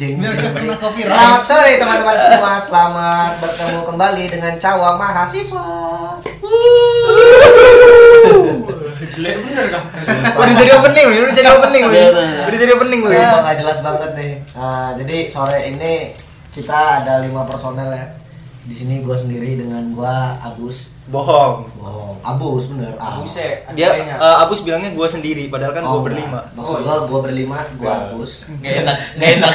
Jing, jing, gak. Selamat sore teman-teman semua. Selamat bertemu kembali dengan cawa mahasiswa. Jelek bener kan? Udah jadi opening, udah jadi opening. Udah jadi opening, Wi. Sumpah nggak jelas banget nih. Nah, jadi sore ini kita ada lima personel ya. Di sini gue sendiri dengan gue Abus. Bohong. Wow, Abus bener. Abus. Buset. Dia eh, Abus bilangnya gua sendiri, padahal kan gua berlima. Maksud gue gue berlima, gue Abus. Gak enak, gak enak.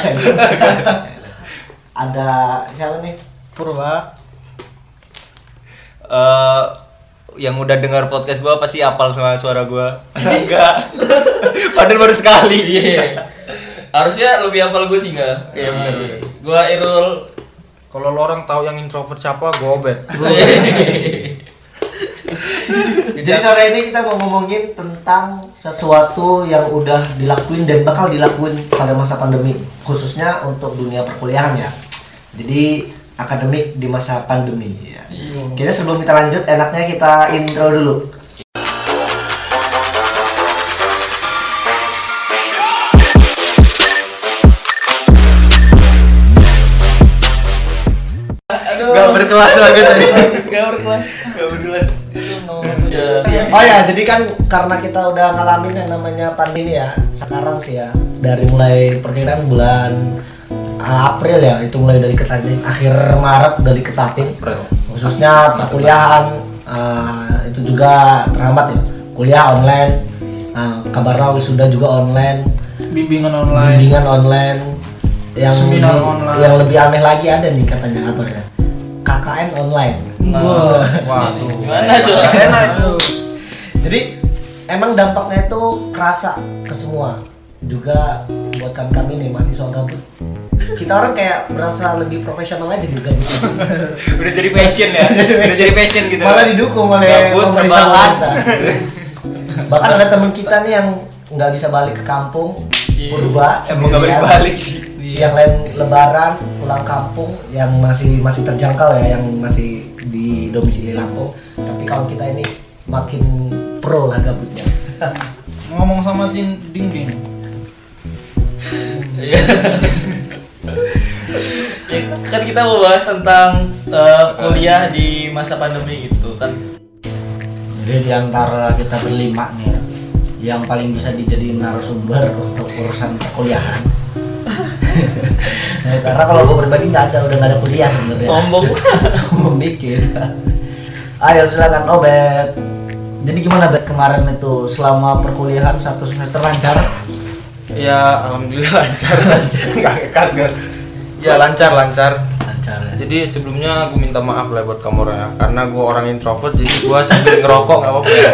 Ada siapa nih? Purba. Eh yang udah dengar podcast gua pasti apal sama suara gua. Enggak. Padahal baru sekali. Iya. Harusnya lebih hafal gue sih enggak? Iya, benar, benar. Gua Irul. Kalau lo orang tahu yang introvert siapa, gue obet. Jadi sore ini kita mau ngomongin tentang sesuatu yang udah dilakuin dan bakal dilakuin pada masa pandemi, khususnya untuk dunia perkuliahan ya. Jadi akademik di masa pandemi ya. Kira sebelum kita lanjut, enaknya kita intro dulu. Berkelas banget. Gak berkelas. Gak berkelas. Ya. Oh ya, jadi kan karena kita udah ngalamin yang namanya pandemi ya, sekarang sih ya, dari mulai perkiraan bulan uh, April ya, itu mulai dari ketatin, akhir Maret udah diketatin, khususnya perkuliahan uh, itu juga terhambat ya, kuliah online, uh, kabarnya wisuda juga online, Bimbingan online. bimbingan online, yang Seminar lebih- online. yang lebih aneh lagi ada nih katanya kabarnya, KKN online. Wah. Wah, tuh. Gimana coba? Enak itu. Jadi emang dampaknya itu kerasa ke semua. Juga buat kami kami nih mahasiswa gabut. Kita orang kayak berasa lebih profesional aja di gabut. Udah jadi passion ya. Udah jadi passion gitu. Malah didukung oleh Gabut. Bahkan ada teman kita nih yang nggak bisa balik ke kampung, purba, Emang gak sendirian. balik-balik sih. Yang lain lebaran pulang kampung yang masih masih terjangkau ya, yang masih di domisili Lampung. Tapi kalau kita ini makin pro lah gabutnya. Ngomong sama Din Ding Ding. Iya. Ya, kan kita mau bahas tentang eh, kuliah di masa pandemi itu kan Jadi di antara kita berlima nih ya, yang paling bisa dijadiin narasumber untuk urusan perkuliahan. Nah, karena kalau gue pribadi nggak ada, udah nggak ada kuliah sebenarnya. sombong Sombong dikit. Ayo silakan Obet. Jadi gimana Bet kemarin itu selama perkuliahan satu semester lancar? Ya, alhamdulillah lancar. Enggak ngekat kan. Ya lancar lancar. Lancar ya. Jadi sebelumnya gue minta maaf lah buat kamu ya, karena gue orang introvert jadi gue sambil ngerokok gak apa-apa. ya.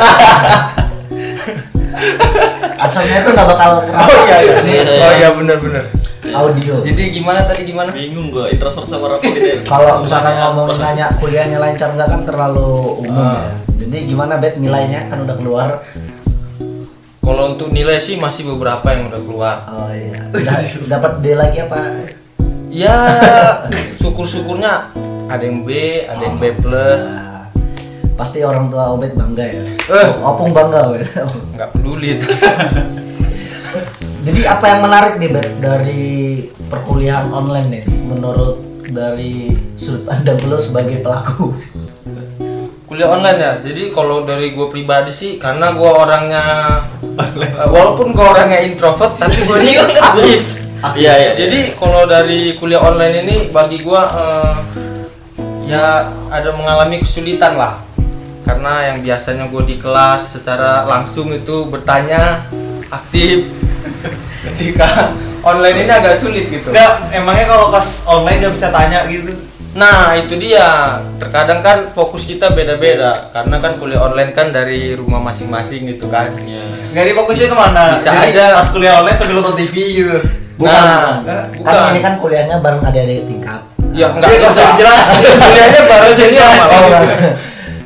Asapnya tuh nggak bakal Oh. Iya, iya. Oh iya benar-benar. Audio. Jadi gimana tadi gimana? bingung gua introvert sama rokok gitu ya. Kalau misalkan ngomongin nanya kuliahnya lancar nggak kan terlalu umum Ah. ya. Jadi gimana Bet nilainya kan udah keluar? Kalau untuk nilai sih masih beberapa yang udah keluar. Oh iya. Udah dapat D lagi apa? Ya syukur-syukurnya ada yang B, ada yang B plus. Nah, pasti orang tua Obet bangga ya. Eh. Opung bangga Obet. Nggak peduli itu. Jadi apa yang menarik nih Bet dari perkuliahan online nih menurut dari sudut pandang lo sebagai pelaku? Kuliah online ya. Jadi kalau dari gue pribadi sih karena gue orangnya eh, walaupun gue orangnya introvert tapi gue ini aktif. Iya iya. Jadi kalau dari kuliah online ini bagi gua eh, ya ada mengalami kesulitan lah. Karena yang biasanya gue di kelas secara langsung itu bertanya aktif. Ketika online ini agak sulit gitu. Enggak, emangnya kalau pas online nggak bisa tanya gitu? Nah, itu dia. Terkadang kan fokus kita beda-beda karena kan kuliah online kan dari rumah masing-masing gitu kan. Nggak difokusnya ke mana? Bisa Jadi aja. pas kuliah online sambil nonton TV gitu. Bukan, Nah, bukan. Kan ini kan kuliahnya bareng adik-adik tingkat. Ya enggak Nggak usah dijelasin. Kuliahnya baru sini Oh,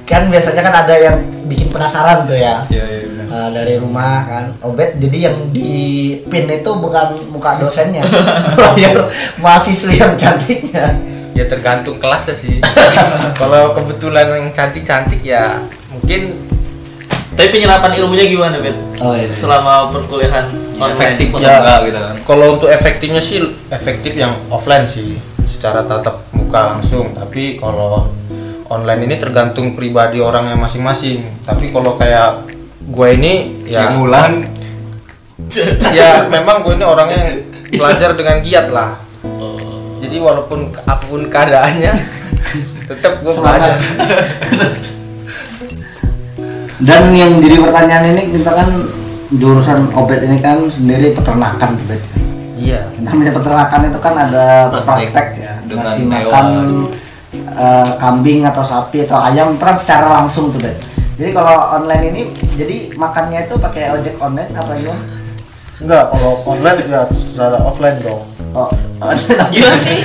kan biasanya kan ada yang bikin penasaran tuh ya. Iya, iya, benar. Uh, dari rumah kan obet jadi yang di pin itu bukan muka dosennya layar mahasiswi yang cantiknya ya tergantung kelasnya sih kalau kebetulan yang cantik cantik ya mungkin Tapi penyerapan ilmunya gimana, Bet? Oh, iya. Selama perkuliahan online. efektif atau Ya. enggak gitu kan Kalau untuk efektifnya sih efektif yang offline sih secara tatap muka langsung. Tapi kalau online ini tergantung pribadi orang yang masing-masing. Tapi kalau kayak gue ini ya yang ya memang gue ini orangnya yang belajar dengan giat lah. Jadi walaupun apa pun keadaannya tetap gue belajar. Dan yang jadi pertanyaan ini kita kan jurusan obet ini kan sendiri peternakan obet. Iya. Namanya peternakan itu kan ada Praktek praktek ya, dengan ngasih hewan. makan eh, kambing atau sapi atau ayam kan secara langsung tuh bet. Jadi kalau online ini jadi makannya itu pakai ojek online apa gimana? Enggak, kalau online ya secara offline dong. Oh, Gimana sih?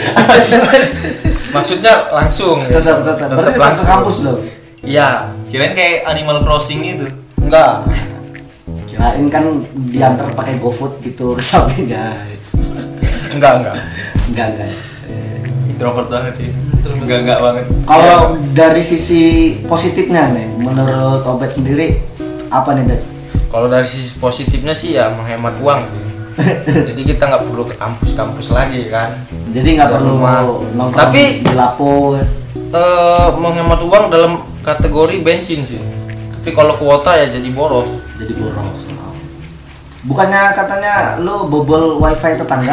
Maksudnya langsung. ya. tetap tetap. Berarti tetap ke kampus dong. Iya. kirain kayak Animal Crossing gitu Enggak. Kirain kan diantar pakai GoFood gitu ke sampingnya. Enggak, enggak. Enggak enggak. Introvert banget sih enggak enggak banget Kalau dari sisi positifnya nih, menurut Obet sendiri apa nih Bet? Kalau dari sisi positifnya sih ya menghemat uang. Jadi kita nggak perlu ke kampus-kampus lagi kan. Jadi nggak perlu nongkrong Tapi- di lapo. Eh menghemat uang dalam kategori bensin sih. Tapi kalau kuota ya jadi boros. jadi boros. Bukannya katanya lu bobol wifi tetangga?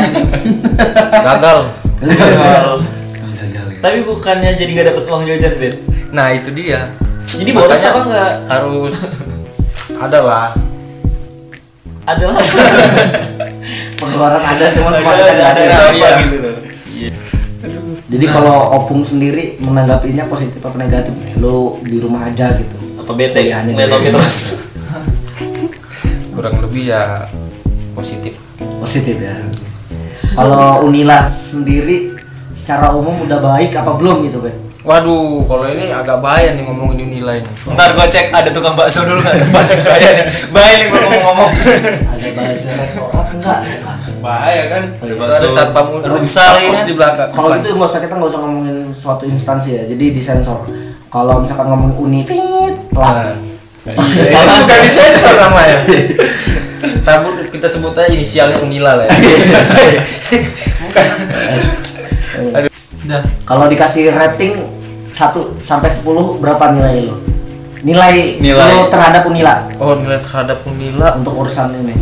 Gagal. Gagal. Tapi bukannya jadi nggak dapet uang jajan, Bet? Nah itu dia. Jadi boros apa enggak? Harus ada lah. Adalah Pengeluaran ada cuma ada pemasukan ada, ada, ada. apa iya. gitu loh Jadi kalau Opung sendiri menanggapinya positif apa negatif? Lu di rumah aja gitu. apa bete Oki rumah. terus Kurang lebih ya positif. Positif ya. Kalau Unila sendiri secara umum udah baik apa belum gitu, Bet? Waduh, kalau ini agak bahaya nih ngomongin nilai nih. ntar gua cek ada tukang bakso dulu nggak depan kayaknya bahaya nih gua ngomong-ngomong Ada bahasa rektorat enggak? Bahaya kan? Ada Itu bakso ada satpam rusa lagi kampus kan? di belakang. Kalau gitu nggak usah kita nggak usah ngomongin suatu instansi ya, jadi disensor. Kalau misalkan ngomong uni, tit, lah. Itu bukan disensor namanya. Tabur kita sebut aja inisialnya Unila lah ya. bukan. Dah. Kalau dikasih rating 1 sampai 10 berapa nilai lo? Nilai, Nilai. lo terhadap Unila Oh nilai terhadap Unila untuk urusan ini.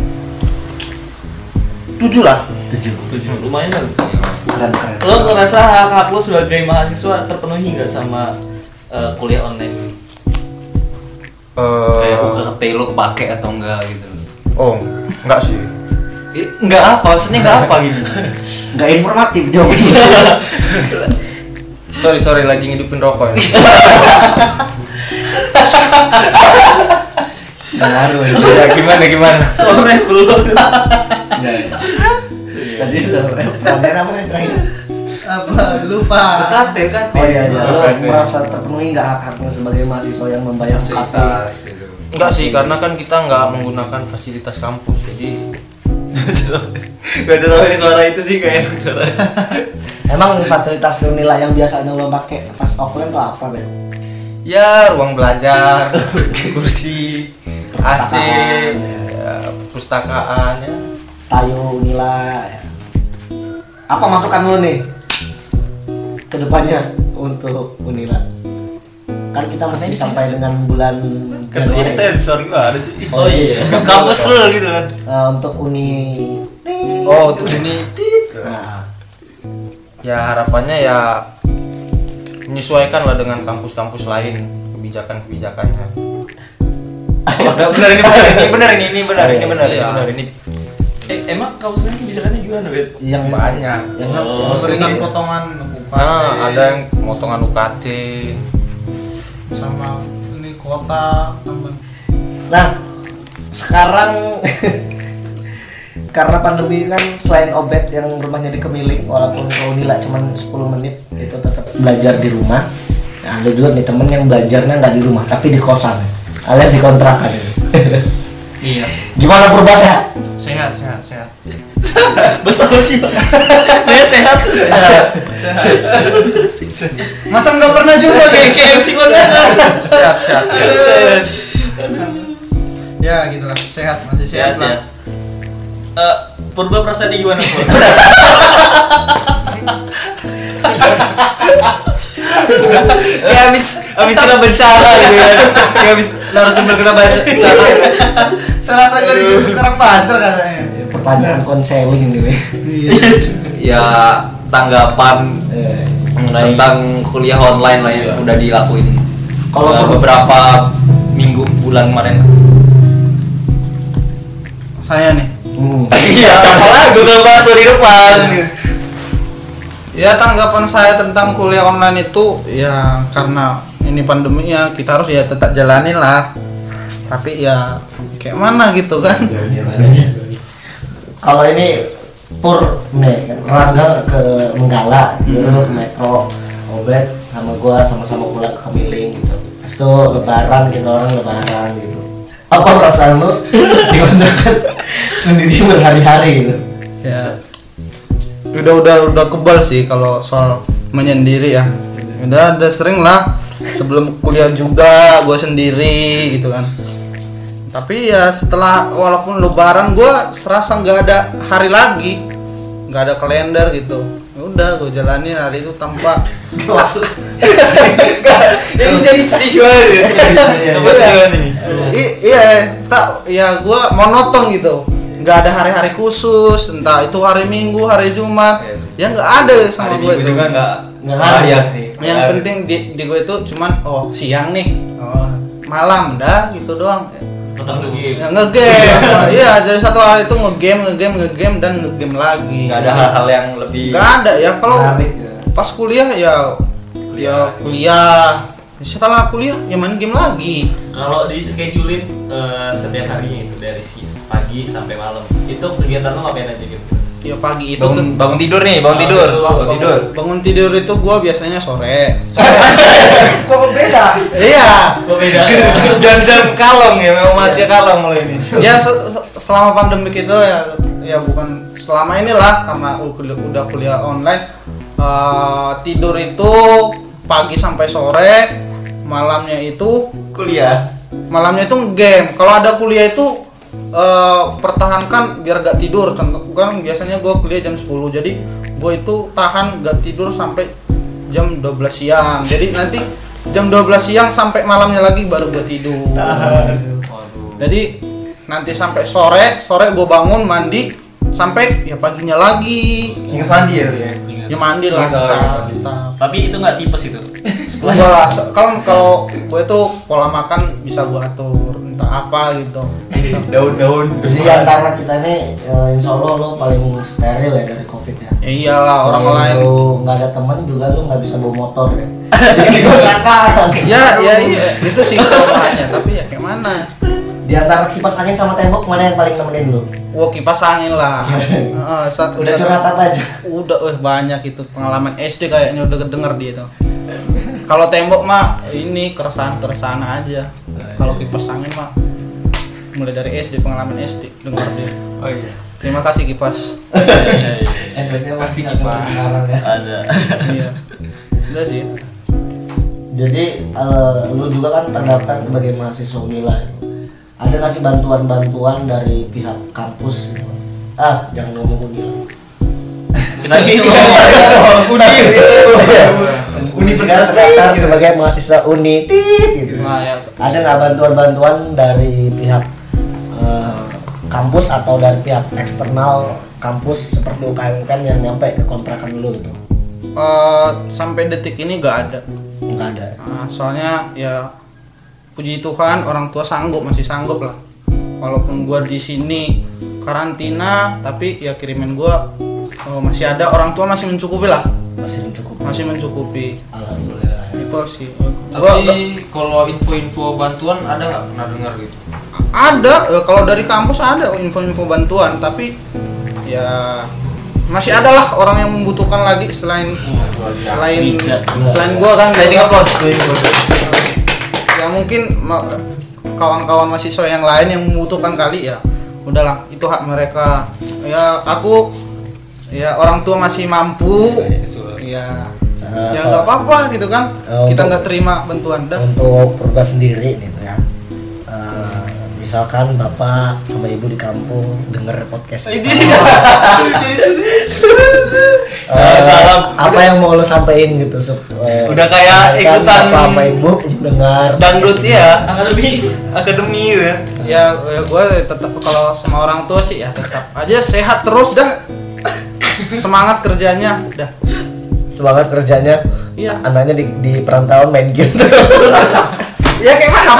tujuh lah. 7. tujuh lumayan bagus Keren keren. lo ngerasa hak hak lo sebagai mahasiswa terpenuhi nggak sama eh, kuliah online ini kayak Eh, UKT lo kepake atau enggak gitu oh enggak sih. Enggak apa maksudnya enggak apa gitu Nggak informatif jawabannya. Sorry sorry lagi ngidupin rokok ini. Ngaruh ya. ya gimana gimana? sore belum Tadi sudah pertanyaan apa nih terakhir? Apa? Lupa. UKT UKT Oh iya, iya. Lo merasa terpenuhi nggak hak-haknya sebagai mahasiswa yang membayar UKT? gitu Enggak sih karena kan kita nggak menggunakan fasilitas kampus jadi Gak tahu ini suara itu sih kayak suara Emang fasilitas Unila yang biasanya lo pakai pas offline tuh apa, Ben? ya ruang belajar, kursi, AC, Perpustakaan, ya, perpustakaan ya. Tayo Unila ya. Apa masukan lo nih ke depannya untuk Unila? Kan kita masih sampai dengan bulan kan ini sensor gimana sih. Oh iya. Kampus lu gitu kan. Eh, untuk Uni Oh untuk ini Nah, ya harapannya ya menyesuaikan lah dengan kampus-kampus lain kebijakan-kebijakannya. Nggak, benar ini benar ini benar ini ini benar ini benar ini Iya. benar ini. Eh, emang kamu sendiri kebijakannya gimana bet yang Banyak. yang Oh. Memberikan potongan UKT. Nah, ada yang potongan UKT. Sama ini kuota tambah. Nah, sekarang karena pandemi kan selain obet yang rumahnya di Kemiling walaupun ke Unila cuma 10 menit itu tetap belajar di rumah. Nah, ada juga nih temen yang belajarnya nggak di rumah tapi di kosan alias di kontrakan. Iya. Gimana purba sehat? Sehat, sehat, sehat. Basa basi dia sehat Masa nggak pernah juga kayak kayak KFC banget Sehat, sehat, sehat. ya gitulah sehat masih sehat, Sehat ya. lah Eh, Purba perasaannya gimana? Kayak habis habis kena bencana gitu kan. Kayak habis narasumber kena bencana. terasa gue diserang pasar katanya pertanyaan konseling nih weh. Ya tanggapan Eh, Mengenai tentang kuliah online lah yang udah dilakuin Kalau Eh, beberapa minggu bulan kemarin saya nih hmm. iya lah gue di depan Ya tanggapan saya tentang kuliah online itu ya karena ini pandemi ya kita harus ya tetap jalanin lah. Tapi ya kayak mana gitu kan? Kalau ini pur nih Rangga ke Menggala, gitu ke Metro, Obet sama gua sama-sama pulang ke Miling gitu. Terus itu lebaran kita orang lebaran gitu. Apa perasaan lu dikontrakan sendiri berhari-hari gitu? Ya udah udah udah kebal sih kalau soal menyendiri ya. Udah ada sering lah sebelum kuliah juga gue sendiri gitu kan. Tapi ya setelah walaupun lebaran gue serasa nggak ada hari lagi, nggak ada kalender gitu. Ya udah gue jalanin hari itu tanpa ini jadi sedih banget ya coba ini. Iya tak ya gua monoton gitu. Nggak ada hari-hari khusus entah itu hari minggu hari jumat. Iya ya nggak ada sama hari gue itu. juga nggak ada. sih. Yang penting di, di gue itu cuman oh siang nih. Oh, malam dah gitu doang tetap lagi. ya ngegame Nah, iya jadi satu hari itu ngegame ngegame ngegame dan ngegame lagi nggak ada hal-hal yang lebih nggak ada ya kalau ya. pas kuliah ya ya kuliah setelah kuliah ya main game lagi Kalau di schedulein eh, setiap harinya itu dari si pagi sampai malam. Itu kegiatan lo ngapain aja gitu? Ya pagi itu bangun bangun tidur nih bangun tidur. bangun- bangun tidur. Bangun tidur itu gua biasanya sore. Kok beda? iya. Beda. dan jam kalong ya memang masih kalong mulai ini. Ya se- se- selama pandemik itu ya ya bukan selama inilah karena udah kuliah online eh, tidur itu pagi sampai sore malamnya itu kuliah? malamnya itu game. Kalau ada kuliah itu eh, pertahankan biar gak tidur. Contoh kan biasanya gue kuliah jam 10 jadi gue itu tahan gak tidur sampai jam 12 siang. Jadi nanti jam 12 siang sampai malamnya lagi baru gue tidur. Jadi nanti sampai sore sore gue bangun mandi sampai ya paginya lagi. Ingat mandi ya? Tuh ya mandi lah. Kita, gitu. kita Tapi itu nggak tipes itu. Lah, kalau kalau gue tuh pola makan bisa gue atur entah apa gitu. Daun-daun Jadi antara kita ini eh, insya Allah lo paling steril ya dari covid ya. Ya iyalah orang lain. lu nggak ada teman juga lu nggak bisa bawa motor ya. Ya ya iya itu sih kelemahannya tapi ya kayak mana? Di antara kipas angin sama tembok mana yang paling nemenin lu? Wah kipas angin lah. Heeh, saat Udah curhat apa aja? Udah eh banyak itu pengalaman SD kayaknya udah kedenger dia itu. Kalau tembok mah ini keresahan keresahan aja. Kalau kipas angin mah mulai dari SD pengalaman SD dengar dia. oh iya Terima kasih kipas. Efeknya masih Kipas. ada ya. Ada. iya. Udah sih. Jadi eh, lu juga kan terdaftar sebagai mahasiswa Unila. Ada nggak sih bantuan-bantuan dari pihak kampus gitu? Ah, jangan ngomong Gitu. uni universitas gitu. sebagai mahasiswa Uni tit, gitu. Nah, ya. Ada nggak bantuan-bantuan dari pihak eh, kampus atau dari pihak eksternal kampus seperti UKM-UKM yang nyampe ke kontrakan lu gitu? Eh, sampai detik ini gak ada. Nggak ada. Nah, soalnya ya puji Tuhan orang tua sanggup masih sanggup lah. Walaupun gua di sini karantina tapi ya kiriman gua eh, masih ada orang tua masih mencukupi lah. Masih mencukupi. Masih mencukupi. Alhamdulillah. Itu sih. Tapi kalau info-info bantuan ada nggak pernah dengar gitu? ada eh, kalau dari kampus ada info-info bantuan tapi ya masih ada lah orang yang membutuhkan lagi selain selain selain gua kan Sliding applause ya mungkin kawan-kawan mahasiswa yang lain yang membutuhkan kali ya udahlah itu hak mereka ya aku ya orang tua masih mampu. ya ya nggak apa-apa gitu kan. Eh, kita untuk- nggak terima bantuan dah. untuk Purba sendiri gitu ya. Eh, misalkan bapak sama ibu di kampung denger podcast kita. Salam, Eh, salam. apa yang mau lo sampein gitu? Eh, Udah kayak ikutan bapak sama ibu dengar. dangdut ya. Akademi. Akademi ya. Ya, ya gue tetap kalau sama orang tua sih ya tetap aja sehat terus dah semangat kerjanya. Dah. Semangat kerjanya. Iya. anaknya di, di perantauan main game terus. Ya kayak mana?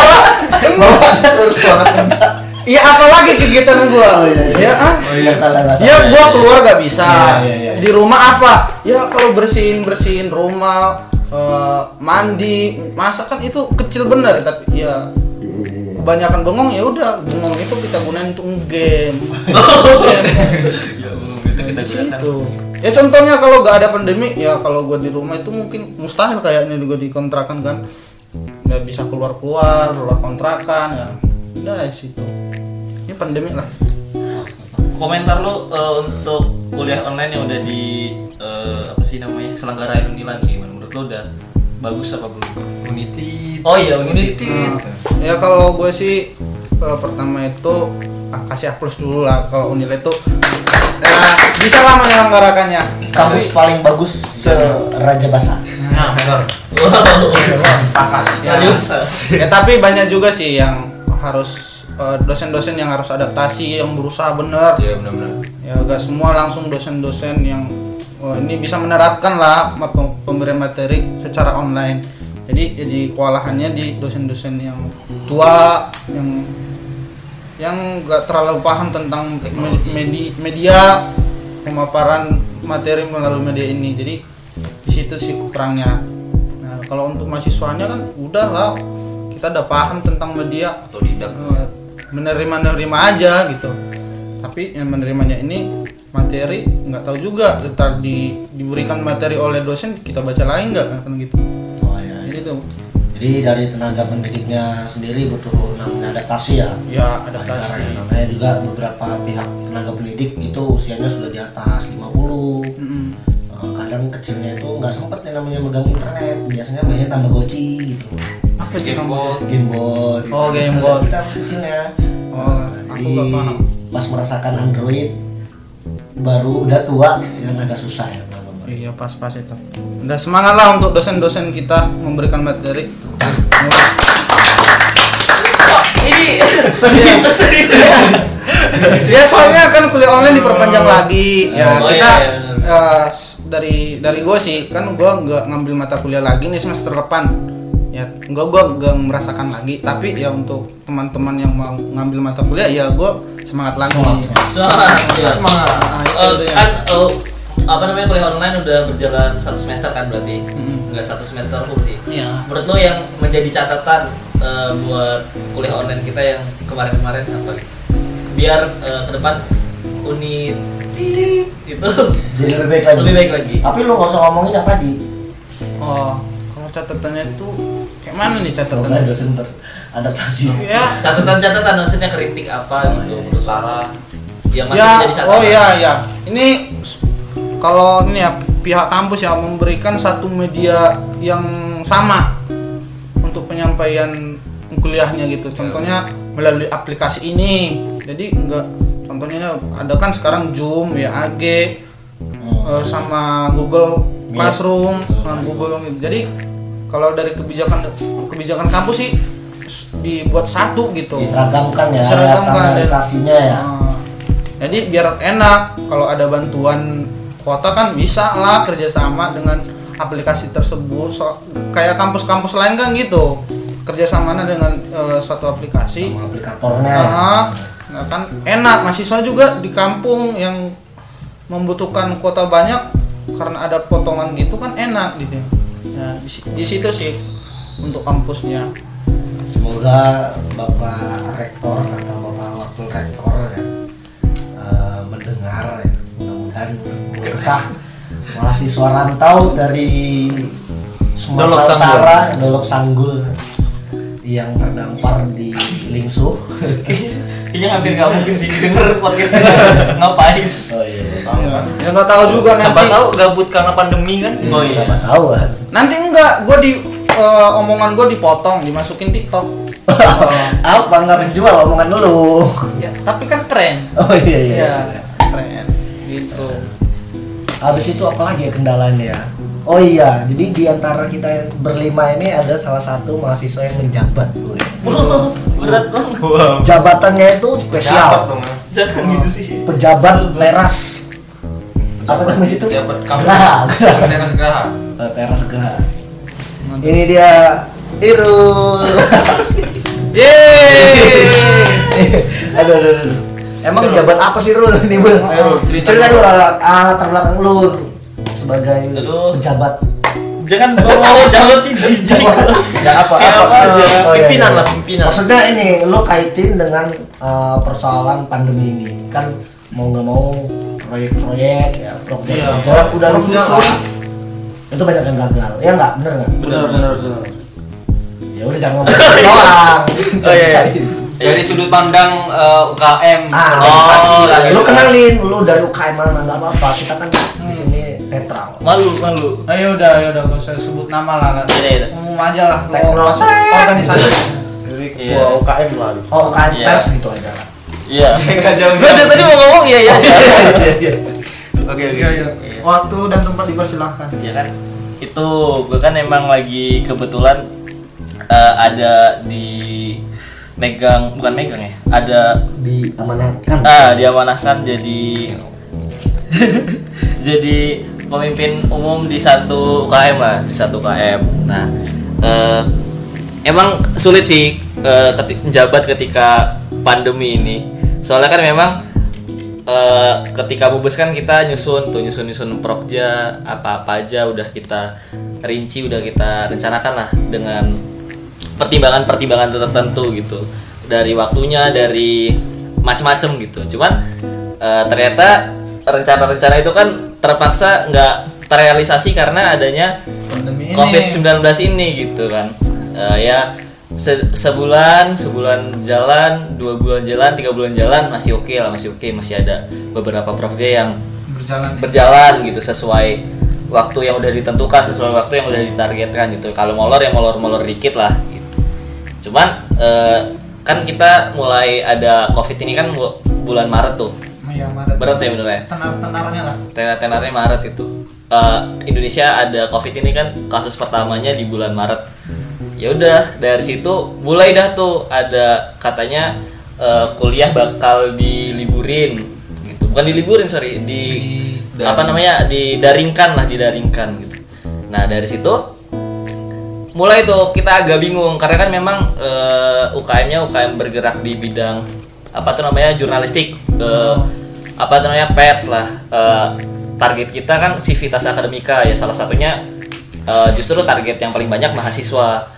Kalau bapaknya suruh semangat kerja. Ya apalagi kegiatan gue ya ah? Oh iya. Salah ya gua keluar gak bisa. Iya, iya, iya. di rumah apa? Ya kalau bersihin bersihin rumah eh, mandi. Masak kan itu kecil bener tapi ya kebanyakan bengong ya udah. Bengong itu kita gunain untuk game itu kita gunakan ya contohnya kalau gak ada pandemi ya kalau gua di rumah itu mungkin mustahil kayaknya juga dikontrakan kan. Nggak bisa keluar keluar keluar kontrakan ya. Udah di situ. Ini pandemi lah. Komentar lu eh, untuk kuliah online yang udah di eh, apa sih namanya selenggarain Unilan gimana? Menurut lu udah bagus apa belum? Unity oh iya Unity ya kalau gue sih eh, pertama itu ah, kasih A plus dulu lah. Kalau unil itu lah menyelenggarakannya kampus paling bagus se Raja Basa. Nah, benar. ya, Lanjut. ya tapi banyak juga sih yang harus eh, dosen-dosen yang harus adaptasi yang berusaha bener ya benar-benar. Ya gak semua langsung dosen-dosen yang oh, ini bisa menerapkan lah pemberian materi secara online. Jadi jadi kewalahannya di dosen-dosen yang tua yang yang gak terlalu paham tentang me- medi- media pemaparan materi melalui media ini. Jadi di situ sih kurangnya. Nah kalau untuk mahasiswanya kan udah lah. Kita udah paham tentang media. Atau tidak Eh, menerima nerima aja gitu. Tapi yang menerimanya ini materi nggak tahu juga. Ntar di diberikan materi oleh dosen kita baca lain nggak? Kan gitu. Oh iya. Jadi tuh jadi dari tenaga pendidiknya sendiri butuh namanya adaptasi ya. Ya adaptasi. Namanya juga beberapa pihak tenaga pendidik itu usianya sudah di atas 50 Mm-mm. Eh, kadang kecilnya itu nggak sempet yang namanya megang internet. Biasanya mainnya tamagotchi gitu. Apa itu Game namanya? Boy. game boy Oh, Game Terus Boy. kita masih kecilnya oh Nah, aku nggak paham. pas merasakan android baru udah tua yang agak susah ya iya pas-pas itu. Udah semangat lah untuk dosen-dosen kita memberikan materi. Ini ya soalnya kan kuliah online diperpanjang lagi. Ya Oh, kita iya, iya. eh, s- dari dari gue sih kan gue nggak ngambil mata kuliah lagi nih semester depan. Ya gue gue gak merasakan lagi. Tapi ya untuk teman-teman yang mau ngambil mata kuliah ya gue semangat lagi. Semangat semangat. Nah, itu Eh, tuh ya. kan oh, apa namanya kuliah online udah berjalan satu semester kan berarti? Nggak satu semester full sih. Iya. menurut lo yang menjadi catatan eh, buat kuliah online kita yang kemarin-kemarin apa? Biar eh, ke depan unit itu jadi lebih baik lagi. Lebih baik lagi. Tapi lu nggak usah ngomongin yang tadi. Oh kalau catatannya itu kayak mana nih catatannya? dosen beradaptasi ya catatan-catatan maksudnya kritik apa gitu menurut Sarah yang masih ya menjadi catatan. oh ya ya ini kalau ini ya pihak kampus yang memberikan satu media yang sama untuk penyampaian kuliahnya gitu. Contohnya melalui aplikasi ini. Jadi enggak contohnya ada kan sekarang Zoom ya AG eh, sama Google Classroom nah, Google gitu. jadi kalau dari kebijakan kebijakan kampus sih dibuat satu gitu. Diseragamkan ya Diseragamkan, standarisasinya ya. Nah, jadi biar enak kalau ada bantuan kuota kan bisa lah kerjasama dengan aplikasi tersebut. So- kayak kampus-kampus lain kan gitu. Kerjasamanya dengan eh, suatu aplikasi. Sama aplikatornya. Ya. nah, nah kan enak. Mahasiswa juga di kampung yang membutuhkan kuota banyak karena ada potongan gitu kan enak gitu. Nah di, di situ sih untuk kampusnya. Semoga bapak rektor atau bapak wakil rektor mengesah mahasiswa rantau dari Sumatera Sanggul. Utara Dolok Sanggul yang terdampar di Lingsu. Kayaknya hampir nggak mungkin sih denger podcast kita ngapain? Oh iya ya ya nggak tahu juga siapa nanti tahu gabut karena pandemi kan? Oh iya. Siapa tahu kan nanti enggak gue di eh, omongan gue dipotong dimasukin TikTok. Apa? Nggak menjual omongan dulu. Ya tapi kan keren oh iya iya. Iya, keren gitu habis itu apa lagi ya kendalanya? Ya oh iya jadi di antara kita yang berlima ini ada salah satu mahasiswa yang menjabat berat banget. Wow. jabatannya itu spesial. Dong jangan gitu sih. Pejabat teras. Apa namanya itu? Jabat kamu. Geraha, geraha. Teras Geraha. Eh, teras geraha. Ini dia Irul. Yeay! Aduh, aduh, aduh. Emang jabat apa sih ini Bul? Ayo, cerita. Dulu. dulu ah, ah, latar belakang lu sebagai pejabat. Jangan bawa jalan sih jijik ya apa apa? Aja. Oh, iya, Pimpinan iya. lah, pimpinan. maksudnya ini lu kaitin dengan eh, persoalan pandemi ini. Kan mau nggak mau proyek-proyek ya proyek Iya. udah lu susun itu banyak yang gagal. Ya nggak? Bener nggak? Benar benar benar ya udah jangan ngomong. Doang Oh, iya, iya. Dari sudut pandang eh, UKM, Ah, organisasi oh, lah. lu gitu. kenalin lu dari UKM mana nggak apa-apa kita kan di sini netral malu malu ayo udah ayo udah gak usah sebut nama lah lah Iya, iya. umum aja lah Teknologi. masuk organisasi Dari Iya. ketua UKM lah. oh UKM Iya. pers gitu aja lah iya Nggak jauh. gue dari tadi mau ngomong iya iya Oke oke. Iya, iya. waktu dan tempat dipersilahkan ya kan itu gue kan emang lagi kebetulan eh, ada di megang bukan megang ya ada diamanahkan. Ah diamanahkan jadi jadi pemimpin umum di satu KM lah di satu KM nah eh, emang sulit sih eh, ketik menjabat ketika pandemi ini. Soalnya kan memang eh, ketika bubes kan kita nyusun tuh nyusun nyusun prokja apa apa aja udah kita rinci udah kita rencanakan lah dengan pertimbangan-pertimbangan tertentu gitu. Dari waktunya dari macem-macem gitu. Cuman eh, ternyata rencana-rencana itu kan terpaksa nggak terrealisasi karena adanya pandemi ini. COVID-19 ini gitu kan. Eh, ya se- sebulan sebulan jalan dua bulan jalan tiga bulan jalan masih oke lah masih oke masih ada beberapa proyek yang berjalan berjalan gitu sesuai waktu yang udah ditentukan sesuai waktu yang udah ditargetkan gitu. Kalau molor ya molor molor dikit lah gitu. Cuman eh, kan kita mulai ada covid ini kan bu- bulan maret tuh. Ya Maret. Berat ya bener ya? Tenar-tenarnya lah. Tenar-tenarnya maret itu. Eh, Indonesia ada covid ini kan kasus pertamanya di bulan maret. Ya udah dari situ mulai dah tuh ada katanya eh, kuliah bakal diliburin. Gitu. Bukan diliburin sorry di, apa namanya? Didaringkan lah didaringkan gitu. Nah dari situ mulai tuh kita agak bingung karena kan memang eh, UKM-nya UKM bergerak di bidang apa tuh namanya? Jurnalistik eh, apa namanya? Pers lah. Eh, target kita kan civitas akademika ya salah satunya eh, justru target yang paling banyak mahasiswa.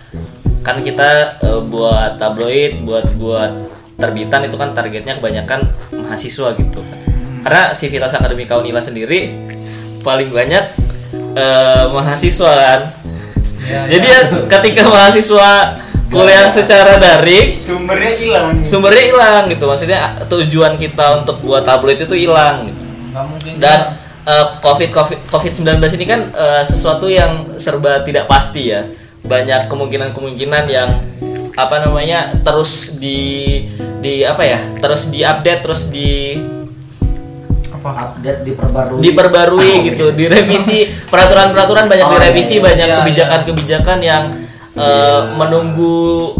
Kan kita eh, buat tabloid buat buat terbitan itu kan targetnya kebanyakan mahasiswa gitu. kan karena civitas akademika Unila sendiri paling banyak eh, mahasiswa kan. Jadi ya ketika mahasiswa kuliah secara daring Sumbernya hilang. sumbernya hilang gitu. Maksudnya tujuan kita untuk buat tabloid itu hilang gitu. nggak mungkin dan eh, covid covid covid 19 ini kan eh, sesuatu yang serba tidak pasti ya. Banyak kemungkinan kemungkinan yang apa namanya terus di di apa ya terus diupdate terus di apa? Update diperbarui. Diperbarui gitu direvisi. Peraturan-peraturan banyak Oh, direvisi iya, banyak iya, kebijakan-kebijakan yang eh, menunggu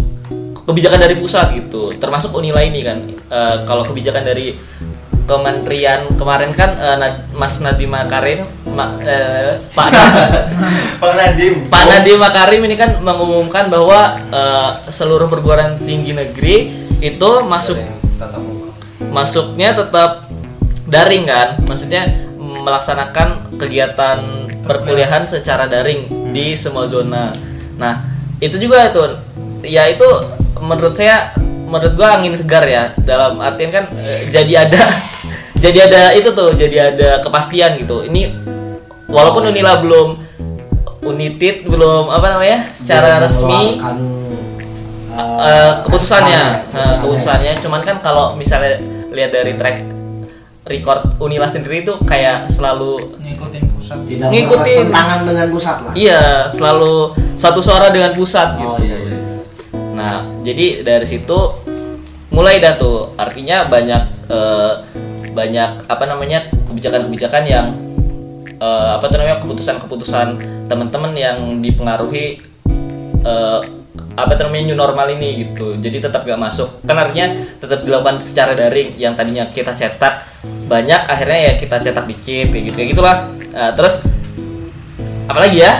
kebijakan dari pusat gitu. Termasuk Unila ini kan. Eh, kalau kebijakan dari kementerian kemarin kan Nad- Mas Nadiem Makarim Ma- eh, Pak Pak Nadim. Pak Nadiem Makarim ini kan mengumumkan bahwa eh, seluruh perguruan tinggi negeri itu masuk masuknya tetap daring kan? Maksudnya melaksanakan kegiatan perkuliahan secara daring di semua zona. Nah itu juga itu ya itu menurut saya menurut gua angin segar ya. Dalam artian kan eh, jadi ada jadi ada itu tuh jadi ada kepastian gitu. Ini walaupun Unila belum Unitit belum apa namanya secara resmi mengeluarkan, eh, Eh, keputusannya. keputusannya. Eh, keputusannya. Cuman kan kalau misalnya lihat dari track record Unila sendiri itu kayak selalu ngikutin pusat. Tidak ngikutin. bertentangan dengan pusat lah. Iya selalu satu suara dengan pusat gitu. oh iya iya. Nah jadi dari situ mulai dah tuh. Artinya banyak eh, banyak apa namanya kebijakan-kebijakan yang eh, apa tuh namanya keputusan-keputusan teman-teman yang dipengaruhi eh, apa namanya new normal ini gitu. Jadi tetap gak masuk. Kan artinya tetap dilakukan secara daring yang tadinya kita cetak banyak akhirnya ya kita cetak dikit kayak gitu kayak gitulah. Eh, terus apalagi ya?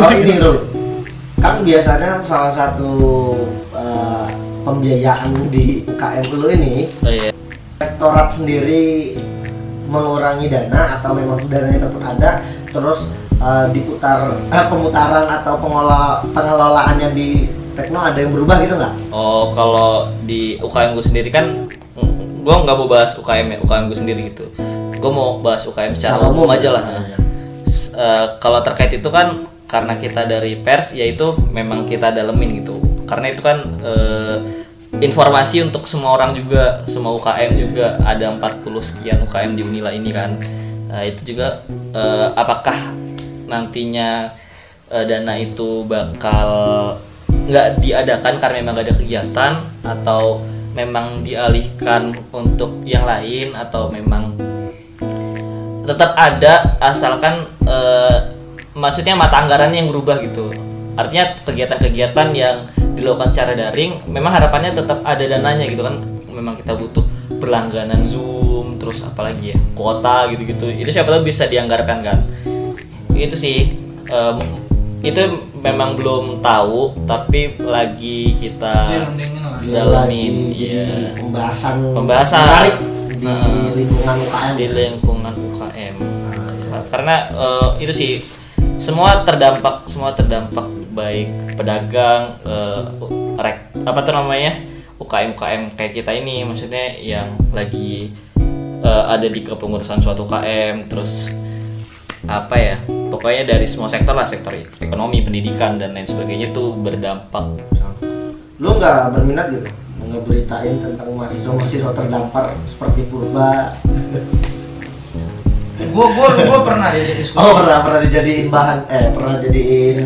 Oh ini Kan biasanya salah satu eh, pembiayaan di UKM dulu ini oh iya. Rektorat sendiri mengurangi dana atau memang dananya tetap ada terus eh, diputar eh, pemutaran atau pengelola pengelolaannya di Tekno ada yang berubah gitu nggak? Oh, kalau di UKM gue sendiri kan, gue nggak mau bahas UKM ya, UKM gue sendiri gitu. Gue mau bahas UKM secara Secara umum umum, aja lah. ya. Eh, kalau terkait itu kan, karena kita dari pers, yaitu memang kita dalemin gitu. Karena itu kan eh, informasi untuk semua orang juga, semua UKM juga ada 40 sekian UKM di Unila ini kan. Nah, itu juga eh, apakah nantinya eh, dana itu bakal nggak diadakan karena memang gak ada kegiatan atau memang dialihkan untuk yang lain atau memang tetap ada asalkan eh, maksudnya mata anggarannya yang berubah gitu. Artinya kegiatan-kegiatan yang dilakukan secara daring memang harapannya tetap ada dananya gitu kan. Memang kita butuh berlangganan zoom terus apalagi ya kuota gitu-gitu. Itu siapa tahu bisa dianggarkan kan itu sih em, itu memang belum tahu tapi lagi kita lah. dalamin Lagi jadi ya pembahasan Pembahasan. menarik di Nah. lingkungan UKM. di lingkungan UKM karena eh, itu sih semua terdampak semua terdampak baik pedagang eh, rek apa tuh namanya UKM UKM kayak kita ini maksudnya yang lagi eh, ada di kepengurusan suatu UKM terus apa ya pokoknya dari semua sektor lah sektor ekonomi pendidikan dan lain sebagainya itu berdampak Lu nggak berminat gitu ngeberitain tentang mahasiswa-mahasiswa terdampar seperti Purba. Gua gua gua pernah ya diskusi. Oh pernah pernah dijadiin bahan eh pernah jadiin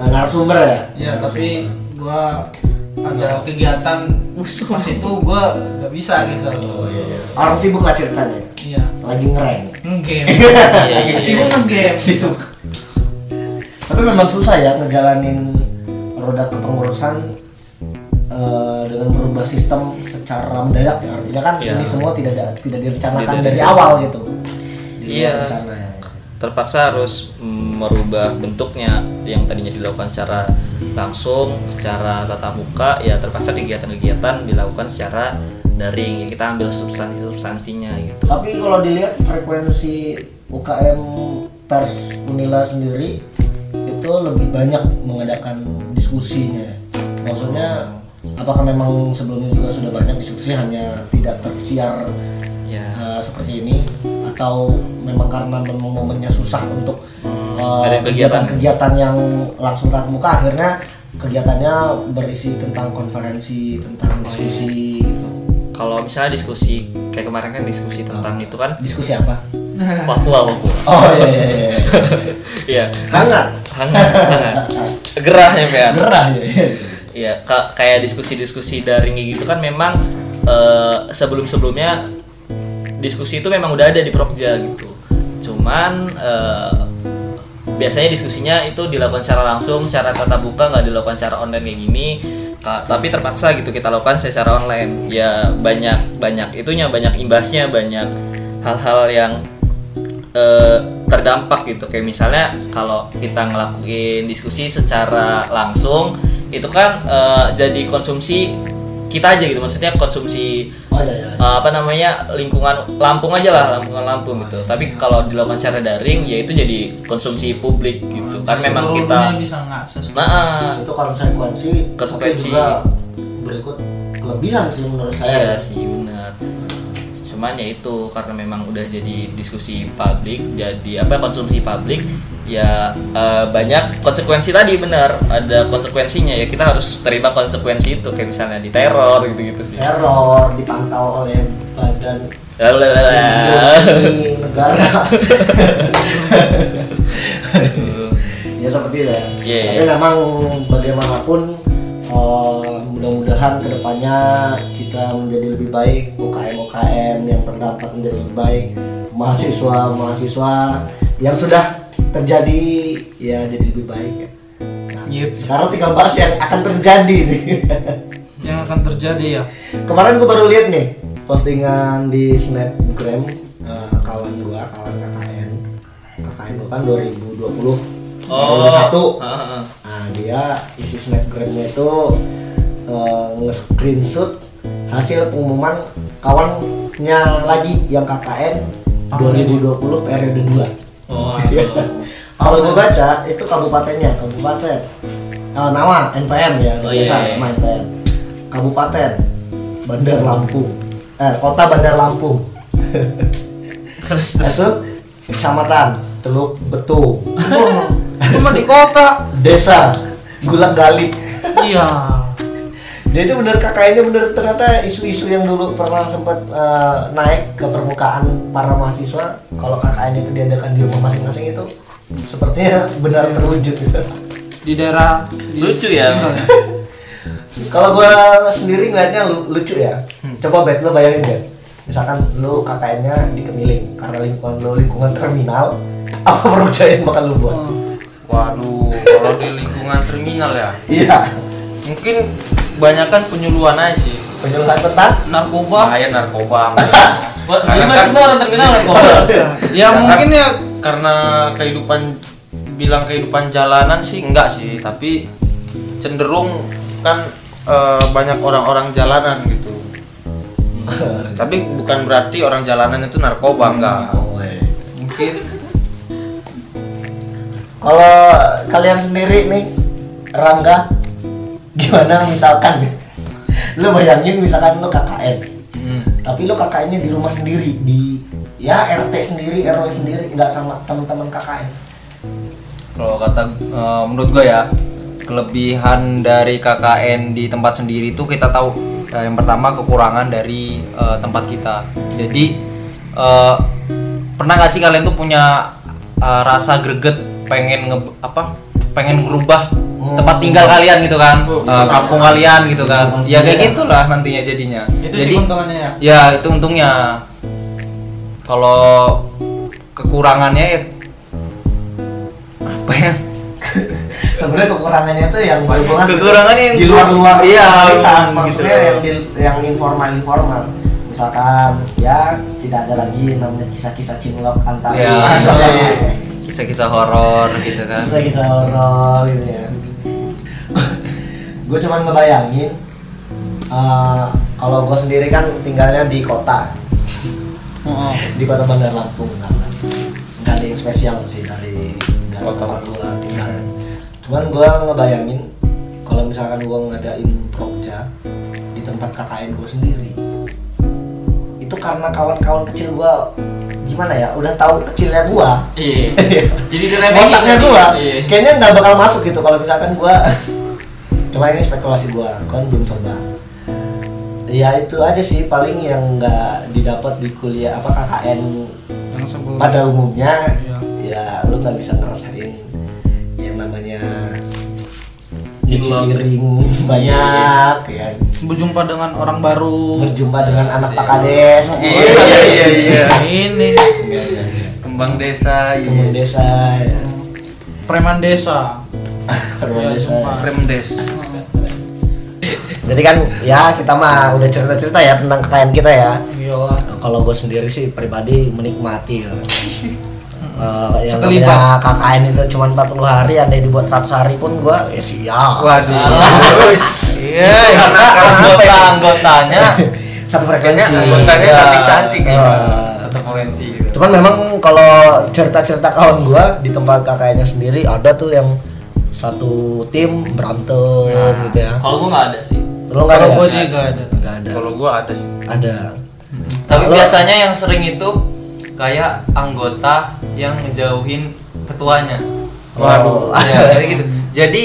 eh, narasumber ya? Ya tapi gua ada kegiatan pas itu gua nggak bisa gitu. Oh iya. Orang sibuk lah ceritanya. Iya. Lagi ngereng. Ngegame. Iya, iya, Sibuk ngegame. Sibuk. Tapi memang susah ya ngejalanin roda kepengurusan eh, dengan merubah sistem secara mendadak ya. Artinya kan Iya. ini semua tidak ada, tidak direncanakan Tidak dari awal gitu. Iya. ya. terpaksa harus merubah bentuknya yang tadinya dilakukan secara langsung secara tatap muka ya terpaksa kegiatan-kegiatan dilakukan secara daring ya kita ambil substansi-substansinya gitu Tapi kalau dilihat frekuensi UKM pers Unila sendiri itu lebih banyak mengadakan diskusinya. Maksudnya apakah memang sebelumnya juga sudah banyak diskusi hanya tidak tersiar ya uh, seperti ini atau memang karena memang momennya susah untuk uh, ada kegiatan. kegiatan-kegiatan yang langsung tatap muka akhirnya kegiatannya berisi tentang konferensi tentang diskusi gitu. Kalau misalnya diskusi kayak kemarin kan diskusi tentang itu kan Diskusi apa? Papua Papua Oh iya iya iya. iya Hangat. hangat hangat gerah ya Pian? Gerah ya. Iya, ka- kayak diskusi-diskusi daring gitu kan memang eh, sebelum-sebelumnya diskusi itu memang udah ada di Prokja gitu. Cuman eh, biasanya diskusinya itu dilakukan secara langsung, secara tatap muka, nggak dilakukan secara online kayak gini. Ka- tapi terpaksa gitu kita lakukan secara online. Ya banyak banyak itunya, banyak imbasnya, banyak hal-hal yang eh, terdampak gitu kayak misalnya kalau kita ngelakuin diskusi secara langsung itu kan eh, jadi konsumsi kita aja gitu maksudnya konsumsi Oh iya iya. eh, apa namanya lingkungan Lampung aja lah lingkungan Lampung gitu tapi kalau dilakukan secara daring ya itu jadi konsumsi publik gitu kan memang kita bisa ngakses. nah Itu konsekuensi, Konsekuensi. berikut kelebihan sih menurut iya saya. sih benar cuman ya itu karena memang udah jadi diskusi publik jadi apa konsumsi publik ya eh, banyak konsekuensi tadi benar ada konsekuensinya ya kita harus terima konsekuensi itu kayak misalnya diteror gitu gitu sih Teror dipantau oleh badan negara. ya seperti itu ya. Iya, Tapi iya. memang bagaimanapun eh, mudah-mudahan ke depannya kita menjadi lebih baik UKM UKM yang terdampak menjadi lebih baik mahasiswa mahasiswa yang sudah terjadi ya jadi lebih baik ya nah, Yep. sekarang tinggal bahas yang akan terjadi nih yang akan terjadi ya kemarin gue baru lihat nih postingan di snapgram eh, kawan gua kawan KKN KKN gua kan 2020 Oh. periode satu Heeh. Nah dia isi snapgramnya itu eh, nge-screenshot hasil pengumuman kawannya lagi yang KKN 2020 periode 2 Oh, Kalau gue baca itu kabupatennya kabupaten. Eh, nama NPM ya Oh, biasa iya, iya. nama NPM kabupaten Bandar Lampung. Eh kota Bandar Lampung. Terus Masuk kecamatan Teluk Betung cuma di kota. Desa Gulang Gali. Iya Jadi itu bener kakak ini bener. Ternyata isu-isu yang dulu pernah sempat eh, naik ke permukaan para mahasiswa kalau KKN itu diadakan di rumah masing-masing itu sepertinya benar terwujud. Di daerah di- lucu ya. Kalau gue sendiri ngeliatnya lu- lucu ya. Coba bet lo bayangin bet misalkan lu KKN-nya di Kemiling karena lingkungan lu lingkungan terminal apa pekerjaan yang bakal lu buat? Waduh, kalau di lingkungan terminal ya, iya. Mungkin kebanyakan penyuluhan aja sih. penyuluhan petang narkoba Bahaya narkoba. Buat Karena lima kan- semua orang terminal kan kok ya mungkin ya karena kehidupan bilang kehidupan jalanan sih enggak sih, tapi cenderung kan eh, banyak orang-orang jalanan gitu. tapi bukan berarti orang jalanan itu narkoba enggak. mungkin kalau kalian sendiri nih Rangga gimana misalkan lu bayangin misalkan lu KKN Hmm. tapi lu KKN-nya di rumah sendiri di ya RT sendiri RW sendiri nggak sama teman-teman KKN Kalau kata eh, menurut gue ya kelebihan dari KKN di tempat sendiri itu kita tahu eh, yang pertama kekurangan dari eh, tempat kita. Jadi eh, pernah gak sih kalian tuh punya eh, rasa greget pengen nge apa pengen ngerubah tempat tinggal kalian gitu kan Eh, kampung kalian gitu kan. Rumah ya kayak gitulah nantinya jadinya. Itu jadi sih keuntungannya ya? ya itu untungnya. Kalau kekurangannya ya apa ya? Sebenarnya kekurangannya tuh yang berhubungan Kekurangannya yang di luar-luar iya, kualitas gitu maksudnya loh. yang di, yang informal informal misalkan ya tidak ada lagi namanya kisah-kisah cinlok antara Ya. Iya. kisah-kisah horor gitu kan. Kisah-kisah horor gitu ya gue cuman ngebayangin eh, kalau gue sendiri kan tinggalnya di kota. Di kota Bandar Lampung nggak nggak ada yang spesial sih dari dari Kota. tempat gue tinggal. Cuman gue ngebayangin kalau misalkan gue ngadain prokja di tempat KKN gue sendiri itu karena kawan-kawan kecil gue gimana ya? Udah tahu kecilnya gue iya. Jadi diremehin otaknya sih. gua. Iya. kayaknya nggak bakal masuk gitu kalau misalkan gua. Cuma ini spekulasi gua. Kan belum coba. Ya itu aja sih paling yang nggak didapat di kuliah apa KKN pada umumnya. Iya. ya lu nggak bisa ngerasain yang namanya Cinlok. ciring banyak ya berjumpa dengan orang baru berjumpa dengan anak Pak Kades Iya iya iya. ini Iya, iya, iya. Kembang desa, iya. desa ya. preman desa Ya, desa jadi kan ya kita mah udah cerita-cerita ya tentang kekayaan kita ya iyalah kalau gue sendiri sih pribadi menikmati ya. Eh, yang Sekelibat. namanya KKN itu cuma 40 hari andai dibuat 100 hari pun gue ya siap Waduh. iya karena anggota anggotanya satu frekuensi Anggotanya Ya. cantik-cantik gitu. Eh, satu frekuensi gitu cuman memang kalau cerita-cerita kawan gue di tempat KKN-nya sendiri ada tuh yang satu tim berantem gitu ya kalau gua nggak ada sih nggak ada kalau ya? gue juga ada nggak ada Kalau gua ada sih. ada tapi biasanya yang sering itu kayak anggota yang ngejauhin ketuanya. Waduh. ya jadi gitu. Jadi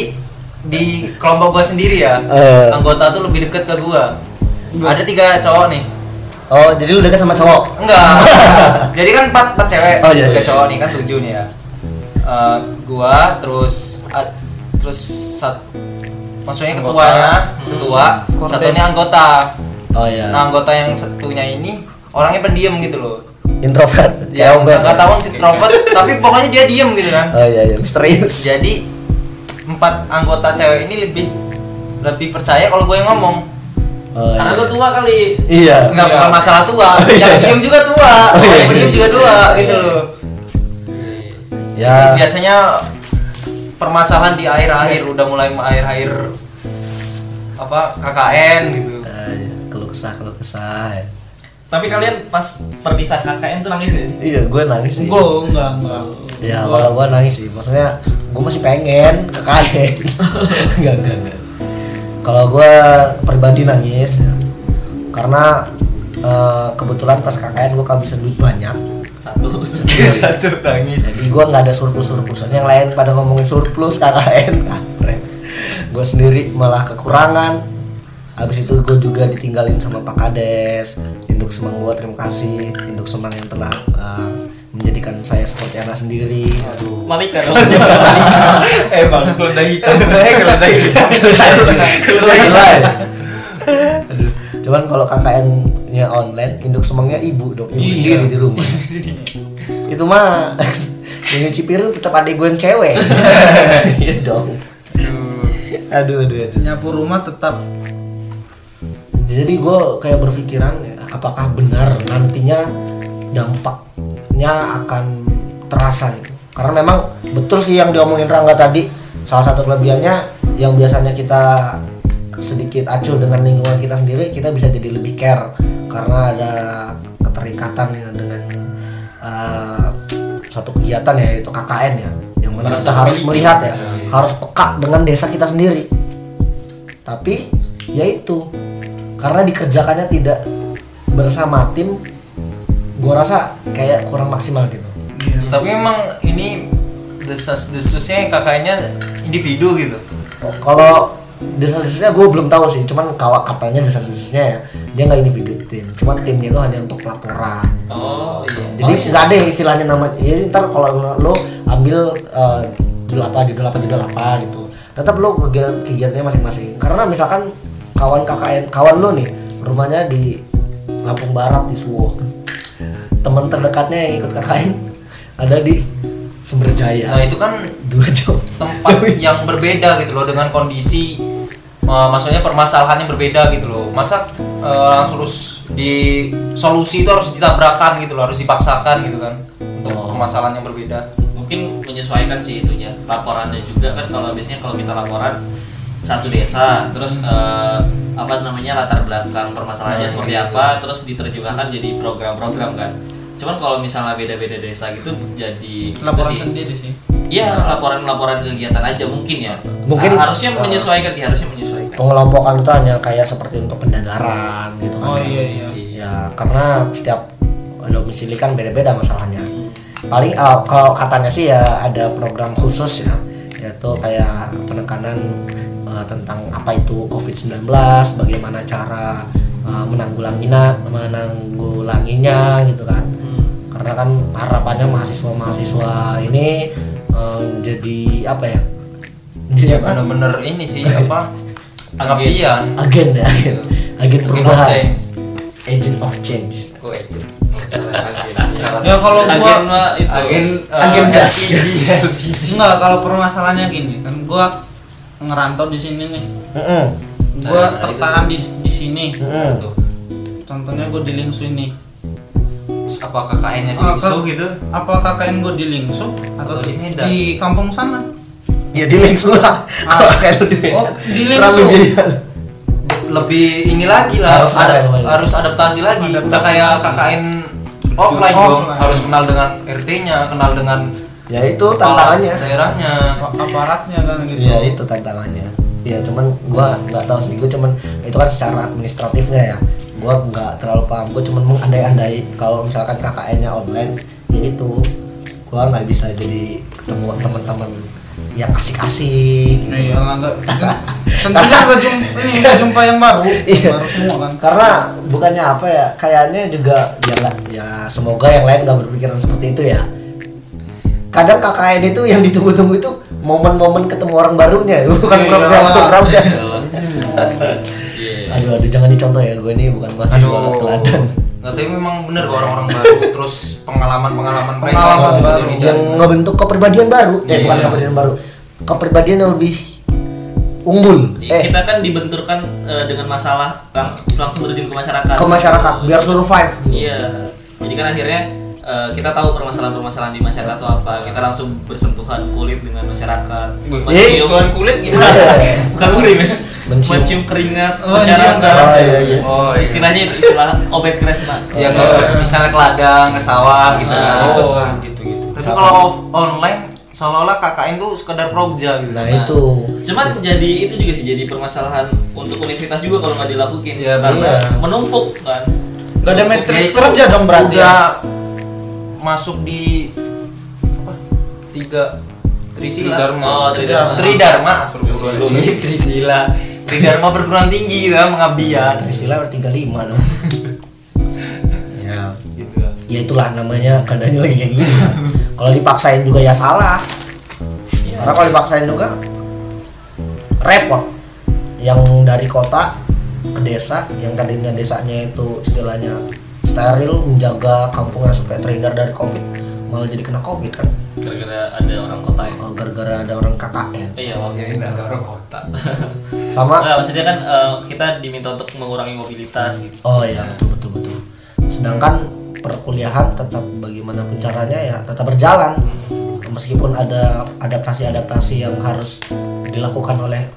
di kelompok gua sendiri ya Eh. anggota tuh lebih deket ke gua. Ada tiga cowok nih. Oh jadi lu dekat sama cowok? Enggak. Jadi kan empat empat cewek. Oh, iya, tiga iya. cowok nih kan tujuh nih ya. Eh, gua terus ad- terus sat, maksudnya ketuanya ketua. Kordes. satunya anggota. Oh iya. Nah anggota yang satunya ini orangnya pendiam gitu loh introvert ya Kayak Obed. nggak tahu introvert tapi pokoknya dia diem gitu kan oh iya iya misterius jadi empat anggota cewek ini lebih lebih percaya kalau gue yang ngomong oh, Karena iya. lo tua kali. iya nggak Iya. masalah tua yang diem juga tua Oh, iya, yang diem iya. juga dua gitu loh ya Jadi biasanya permasalahan di akhir-akhir udah mulai akhir-akhir apa KKN gitu iya. keluh kesah keluh kesah ya. Tapi kalian pas perpisahan KKN tuh nangis gak sih? iya gue nangis sih. Gue enggak enggak. Ya kalau gue nangis sih. Maksudnya gue masih pengen ke kain enggak enggak enggak. Kalau gue pribadi nangis ya. karena eh, kebetulan pas KKN gue kehabisan duit banyak. Satu. satu nangis. Jadi gue nggak ada surplus surplusan yang lain pada ngomongin surplus KKN gue sendiri malah kekurangan. Habis itu gue juga ditinggalin sama Pak Kades induk semang gue terima kasih induk semang yang telah eh, menjadikan saya seperti anak sendiri aduh Malika dong. eh bang keluar hitam eh keluar hitam? Aduh. Cuman kalau KKN nya online, induk semangnya ibu dong, ibu sendiri di rumah. Itu mah yang nyuci piring tetap adik gue yang cewek. Iya dong. Aduh, aduh, aduh. nyapu rumah tetap Jadi gue kayak berpikiran, ya, apakah benar nantinya dampaknya akan terasa gitu. Karena memang betul sih yang diomongin Rangga tadi, salah satu kelebihannya yang biasanya kita sedikit acuh dengan lingkungan kita sendiri, kita bisa jadi lebih care karena ada keterikatan ya dengan uh, suatu kegiatan ya itu KKN ya, yang mana kita harus melihat ya, harus peka dengan desa kita sendiri. Tapi ya itu karena dikerjakannya tidak bersama tim gue rasa kayak kurang maksimal gitu. Tapi memang ini desas desusnya yang kakaknya individu gitu. Kalau desas-desusnya gue belum tahu sih cuman kalau katanya desas-desusnya ya dia nggak individu tim. Cuman timnya itu hanya untuk laporan. Oh iya. jadi nggak ada yang istilahnya nama jadi ntar kalau lo ambil eh, judul apa judul apa judul apa gitu tetap lo kegiatan kegiatannya masing-masing. Karena misalkan kawan KKN kawan lo nih rumahnya di Lampung Barat di Suwo. Teman terdekatnya yang ikut KKN ada di Sumberjaya. Nah itu kan dua jam. tempat yang berbeda gitu loh dengan kondisi uh, maksudnya permasalahannya berbeda gitu loh. Masa uh, langsung terus di solusi itu harus ditabrakan gitu loh harus dipaksakan gitu kan untuk permasalahan yang berbeda. Mungkin menyesuaikan sih itunya. Laporannya juga kan kalau biasanya kalau kita laporan satu desa, terus eh, apa namanya latar belakang permasalahannya Nah, seperti gitu. apa, terus diterjemahkan jadi program-program kan. Cuman kalau misalnya beda-beda desa gitu jadi itu laporan sih. sendiri sih Iya, laporan-laporan kegiatan aja mungkin ya. Mungkin, Ah, harusnya uh, menyesuaikan sih, harusnya menyesuaikan. pengelompokan itu hanya kayak seperti untuk pendadaran gitu kan oh iya iya ya karena setiap domisili kan beda-beda masalahnya paling uh, kalau katanya sih ya ada program khusus ya yaitu kayak penekanan uh, tentang apa itu COVID-19 bagaimana cara uh, menanggulanginya menanggulanginya gitu kan karena kan harapannya mahasiswa-mahasiswa ini um, jadi apa ya ya jadi apa? bener-bener ini sih apa pengabdian agen ya agen agen Agent of perubahan change. agent of change agent? ya kalau Agen gua itu. agen uh, Agen gas. enggak kalau permasalahannya gini kan gua ngerantau di sini nih. Mm-mm. gua Nah, tertahan di di sini. Mm-mm. Tuh. contohnya gua di Lingsu ini. Terus apa KKN-nya di Ah, Isu kan- gitu? apa KKN gua di Lingsu atau Atau di di, Medan? di kampung sana? Ya di link lah. Kalau kayak lu di oh di Lingsu. Terlalu dia lebih ini lagi lah Harus ada, harus adaptasi lagi. Adaptasi. udah kayak KKN offline dong. Offline. harus kenal dengan RT-nya kenal dengan ya itu tantangannya. daerahnya. Aparatnya kan gitu. Ya itu tantangannya. Ya cuman gua nggak tahu sih. Gua cuman itu kan secara administratifnya ya. Gua nggak terlalu paham. Gua cuman mengandai-andai kalau misalkan KKN-nya online ya itu. Gua nggak bisa jadi ketemu teman-teman yang asik-asik gitu. Iya lah nggak. Tentunya nggak jumpa ini nggak jumpa yang baru. Iya. baru semua kan. Karena bukannya apa ya kayaknya juga ya lah, ya semoga yang lain nggak berpikiran seperti itu ya kadang KKN itu yang ditunggu-tunggu itu momen-momen ketemu orang barunya bukan Iya. program-programnya Iya. aduh aduh jangan dicontoh ya gue ini bukan mahasiswa Aduh. teladan Nggak tapi memang bener kok orang-orang baru terus pengalaman-pengalaman mereka Pengalaman juga baru. yang ngebentuk kepribadian baru eh bukan Iya. kepribadian baru kepribadian yang lebih unggul eh kita kan dibenturkan eh, dengan masalah lang- langsung terjun ke masyarakat. ke masyarakat biar survive gitu. Iya. Jadi kan akhirnya eh, kita tahu permasalahan-permasalahan di masyarakat itu apa. Kita langsung bersentuhan kulit dengan masyarakat. Eh, Tuan kulit gimana? bukan murim ya. Mencium. Mencium keringat Oh, masyarakat. Oh, iya, iya. Oh, iya. Istilahnya itu istilah obet kresna. ya nggak misalnya ke ladang ke sawah gitu kan Oh, gitu gitu. tapi kalau off- online seolah-olah KKN tuh sekedar progja gitu nah itu Cuman jadi itu juga sih jadi permasalahan untuk universitas juga kalau nggak dilakukan Iya, karena iya. menumpuk kan. Gak ada Ya matriks itu kerja dong berarti udah ya. Masuk di apa? Tiga Trisila. Tridharma. Oh, Tridharma. Tridharma. Trisila. Tridharma perguruan tinggi gitu kan pengabdian istilah 35 dong. Ya. Gitu. Ya itulah namanya keadaannya lagi kayak gini. Kalau dipaksain juga ya salah. Karena kalau dipaksain juga repot. Yang dari kota ke desa yang tadinya desanya itu istilahnya steril menjaga kampungnya supaya terhindar dari covid. Malah jadi kena covid kan? Gara-gara ada orang kota ya. Oh, gara-gara ada orang KKN. Iya, waktu ada orang kota. Sama? Nggak, maksudnya kan eh, kita diminta untuk mengurangi mobilitas gitu. Oh iya betul betul betul. Sedangkan perkuliahan tetap bagaimanapun caranya ya tetap berjalan. Meskipun ada adaptasi-adaptasi yang harus dilakukan oleh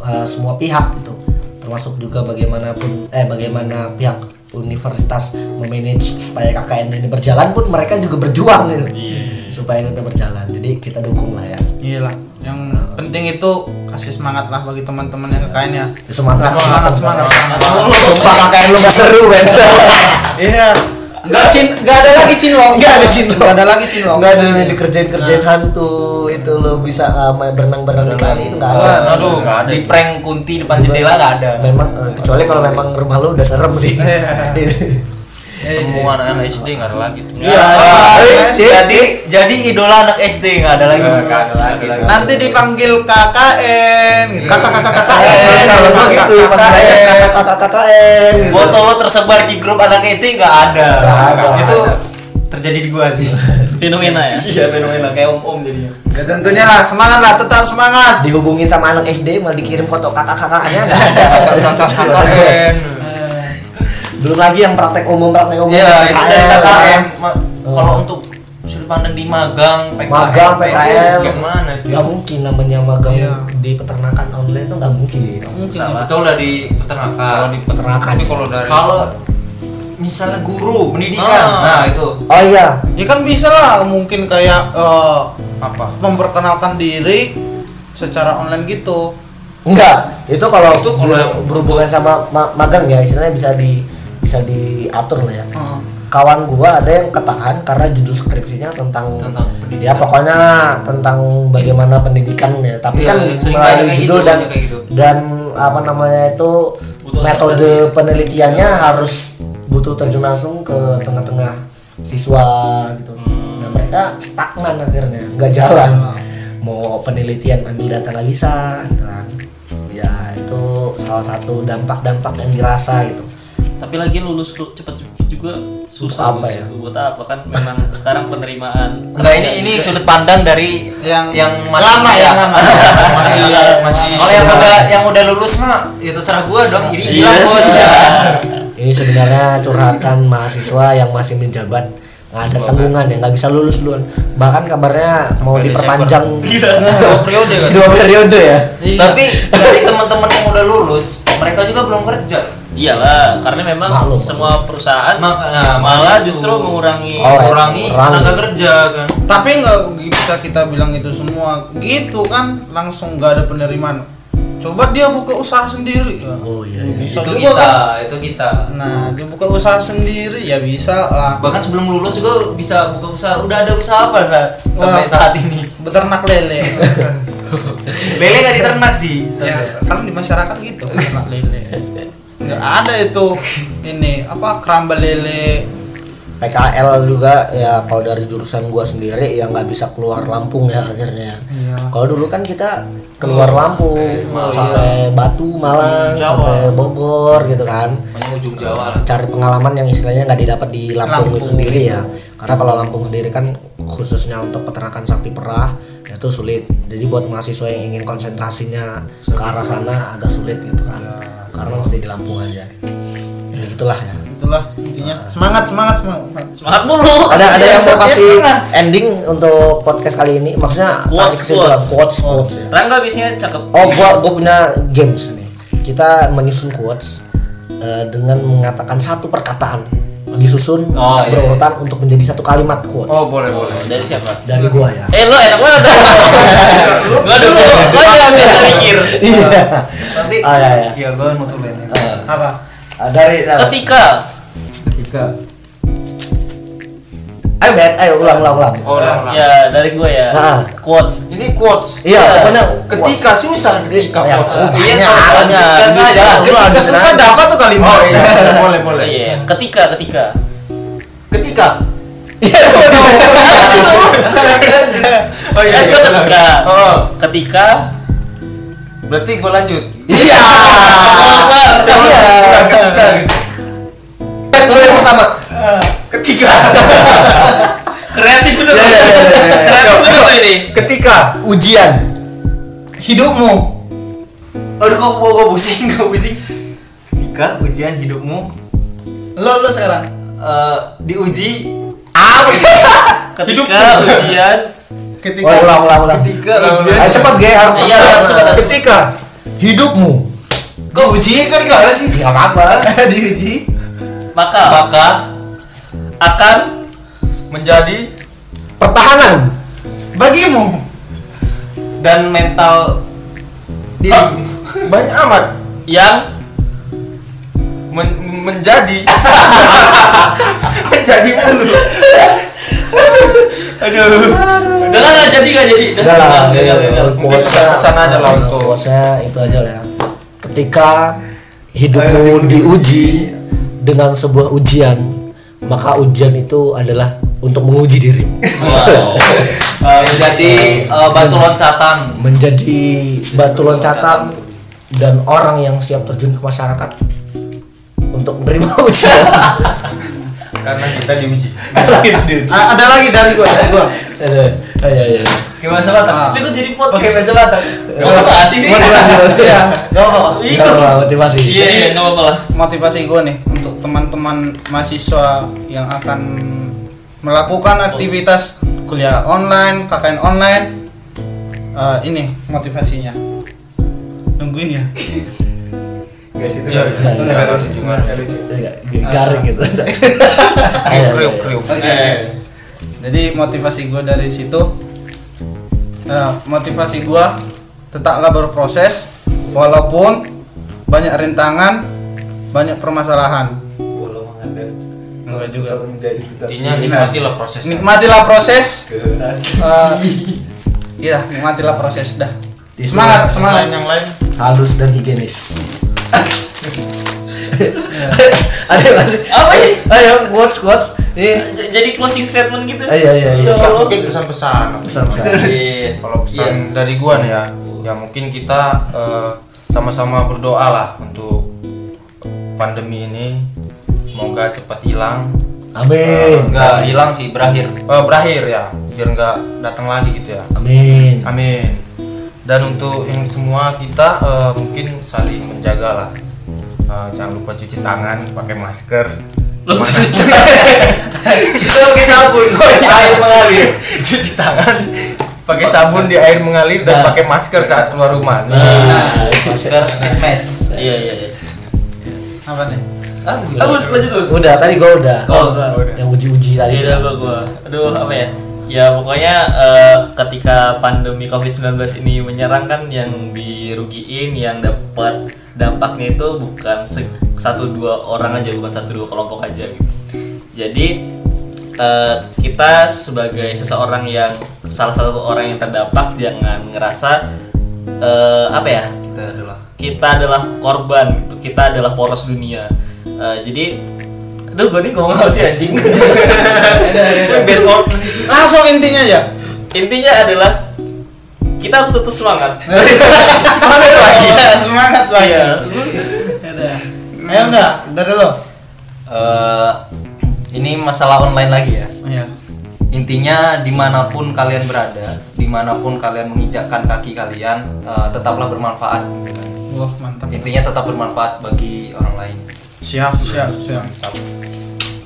uh, semua pihak gitu. Termasuk juga bagaimanapun eh bagaimana pihak universitas memanage supaya KKN ini berjalan pun mereka juga berjuang gitu supaya ini berjalan jadi kita dukung lah ya Iya lah. Yang penting itu kasih semangat lah bagi teman-teman yang KKN ya. semangat Semangat semangat. semangat kayak lu nggak seru Ben Iya. Enggak cin, enggak ada lagi cinlong. Nggak ada cinlong. Enggak ada lagi cinlong. nggak ada yang dikerjain kerjain hantu itu lo bisa uh, main berenang-berenang di kali itu nggak ada Aduh, nggak ada. di prank kunti depan jendela nggak ada memang eh, kecuali kalau memang rumah lo udah serem sih Temu anak-anak SD nggak ada lagi. tuh. Iya. Ah, jadi jadi idola anak SD nggak ada lagi Nggak ada lagi. Nanti dipanggil KKN gitu. kakak kakak KKN kalau gitu makanya kakak kakak KKN gitu. foto lo tersebar di grup anak SD nggak ada itu terjadi di gua sih Fenomena ya. iya fenomena kayak om om jadinya Ya tentunya lah semangat lah tetap semangat. dihubungin sama anak SD malah dikirim foto kakak kakaknya nggak ada. Belum lagi yang praktek umum praktek umum Iya, itu dari KKN. Kalau untuk sudut pandang di magang, PKN, magang PKL Gimana itu? nggak mungkin namanya magang Iya. di peternakan online tuh nggak mungkin Mungkin Salah. betul lah di Kalau peternakan. di peternakan tapi kalau dari Kalau misalnya guru pendidikan, Ah. nah itu oh iya Ya kan bisa lah mungkin kayak eh, apa? memperkenalkan diri secara online gitu. Enggak, itu kalau Itu kalau berhubungan sama ma- magang ya, istilahnya bisa di bisa diatur lah ya. Heeh. Kawan gua ada yang ketahan karena judul skripsinya tentang, Tentang pendidikan. ya pokoknya tentang bagaimana pendidikan ya. Tapi Iya, kan melalui judul gitu, dan gitu. dan apa namanya itu Butuh metode penelitiannya harus butuh terjun langsung ke tengah-tengah siswa gitu. Dan mereka stagnan akhirnya, nggak jalan. Mau penelitian ambil data nggak bisa, gitu kan. Ya itu salah satu dampak-dampak yang dirasa gitu. Tapi lagi lulus lu cepet juga susah Apa ya? Buat apa kan memang sekarang penerimaan enggak ini ini sudut pandang dari Yang yang masih lama ya, lama. Masih masih Kalau yang udah yang udah lulus mah ya terserah gua dong. Iri Iya, bilang bos. iya. Ini sebenarnya curhatan mahasiswa yang masih menjabat ada tanggungan ya nggak bisa lulus duluan bahkan kabarnya mau Sampai diperpanjang dua periode kan? dua periode ya Tapi dari teman-teman yang udah lulus, mereka juga belum kerja. Iyalah, karena memang Maklum. semua perusahaan Maka- nah, malah justru itu. mengurangi Oh, Mengurangi kurangi. tenaga kerja kan. Tapi nggak bisa kita bilang itu semua gitu kan langsung nggak ada penerimaan. Coba dia buka usaha sendiri. Oh iya, iya. Bisa itu juga kita, kan. itu kita. Nah, dia buka usaha sendiri ya bisa lah. Bahkan sebelum lulus juga bisa buka usaha. Udah ada usaha apa saat sampai Wah. saat ini? Beternak lele. Lele gak diternak sih. ya, kan di masyarakat gitu beternak lele. Nggak ada itu ini apa keramba lele. PKL juga ya kalau dari jurusan gua sendiri ya nggak bisa keluar Lampung ya akhirnya. Kalau dulu kan kita keluar Lampung sampai Batu, Malang, sampai Bogor gitu kan. Ujung Jawa. Cari pengalaman yang istilahnya nggak didapat di Lampung, itu Lampung. sendiri ya. Karena kalau Lampung sendiri kan khususnya untuk peternakan sapi perah itu sulit. Jadi buat mahasiswa yang ingin konsentrasinya ke arah sana agak sulit gitu kan. Karena mesti di Lampung aja. Ya gitulah ya. itulah intinya semangat semangat semangat Semangat mulu. ada ada yang mau Iya, kasih setengah. ending untuk podcast kali ini maksudnya Quotes, quotes. quotes quotes Rangga biasanya cakep. oh gua gua punya games nih kita menyusun quotes eh, dengan mengatakan satu perkataan disusun Oh, iya, iya. berurutan untuk menjadi satu kalimat quotes Oh boleh boleh. Dari siapa? dari gua ya Eh lo enak banget. Gua dulu. Gua yang mikir. iya Nanti Ah, iya, iya. Iya, gua apa Ah, dari Ketika Ketika ayo bet ayo ulang ulang ulang Oh, ulang, ulang. ya dari gua ya. Nah. Quotes. Ini quotes. iya pokoknya Ketika susah ketika Ya, quotes. oh, Iya, lanjutkan aja. ketika susah dapat tuh kalimat Oh iya boleh boleh. Iya, ketika ketika. Ketika. Oh iya. Iya, ketika. Oh. Ketika Berarti gue lanjut. iya Coba Iya. kan gue yang pertama Ketika. kreatif bener. Iya, iya. Kreatif bener ini. Ketika. ujian hidupmu Aduh, kok gua pusing, gua pusing. Ketika ujian hidupmu lo lo sekarang eh, diuji Ketika ujian ketika oh, ulang ulang ulang ketika Ulang, ujian Ayo cepat Ge, harus Iya, cepat. cepat. Ketika hidupmu kok uji kan gimana sih nggak apa-apa. diuji maka maka akan Menjadi. Pertahanan. bagimu dan mental diri Oh. Banyak amat. yang Men- menjadi. menjadi mulu. Aduh. udah lah nggak jadi nggak jadi Udah lah. Mungkin pesan aja lah untuk- Quotesnya itu aja lah. ya. Ketika hidupmu diuji dengan sebuah ujian, maka ujian itu adalah untuk menguji dirimu. wow Eh, menjadi eh, batu loncatan Menjadi batu loncatan dan orang yang siap terjun ke masyarakat untuk menerima ujian. Karena kita diuji. A- ada lagi dari gua dari gua Aduh, Ayo, ayo. ke bahasa Batak ini kok jadi pakai podcast bahasa Batak motivasi sih ya gak apa Ih, Nggak apa, motivasi. iya iya nggak apa-apa lah motivasi gue nih untuk teman-teman mahasiswa yang akan melakukan aktivitas kuliah online, KKN online. Eh, ini motivasinya. Nungguin ya. Gak sih Iya, lucu. nggak lucu cuma. Garing gitu. Kriuk kriuk Jadi motivasi gue dari situ, eh, motivasi gue tetaplah berproses walaupun banyak rintangan, banyak permasalahan. Enggak juga. Intinya nikmatilah prosesnya. Nikmatilah proses. eh, Iya, nikmatilah proses dah. Semangat, semangat. yang lain. Halus dan higienis. Ada masih? apa ini Ayo, quotes, quotes. Ini. Jadi closing statement gitu Iya, iya, iya. Ya Allah. mungkin pesan-pesan. Pesan-pesan. Iya. Kalau pesan dari gua nih ya, ya mungkin kita eh, sama-sama berdoa lah untuk pandemi ini semoga cepat hilang, Amin. nggak hilang sih berakhir Eh, berakhir ya, biar nggak datang lagi gitu ya. Amin. Amin. Dan untuk yang semua kita eh, mungkin saling menjaga lah. Eh, jangan lupa cuci tangan, pakai masker. Mas- kita pakai sabun air mengalir cuci tangan, pakai sabun di air mengalir dan Nah. pakai masker saat keluar rumah. Nih. Nah, masker mes iya iya iya Apa nih? ah terus lanjut terus Udah, tadi gua udah. Oh, udah. Yang uji-uji tadi. Iya, gua gua. Aduh, apa ya? Ya pokoknya eh, ketika pandemi Covid-19 ini menyerang kan yang dirugiin, yang dapat dampaknya itu bukan satu dua orang aja, bukan satu dua kelompok aja gitu. Jadi eh, kita sebagai seseorang yang salah satu orang yang terdampak jangan ngerasa eh, apa ya? kita adalah kita adalah korban gitu. kita adalah poros dunia Eh, jadi Duh, gue nih ngomong apa sih anjing? Langsung intinya aja. Intinya adalah kita harus tetap semangat. Semangat lagi. Semangat lagi. Iya. Ayo enggak dari lo. Eh, ini masalah online lagi ya. Iya. Intinya di mana pun kalian berada, di mana pun kalian menginjakkan kaki kalian, eh, tetaplah bermanfaat. Wah, mantap. Intinya tetap bermanfaat bagi orang lain. Siap, siap, siap.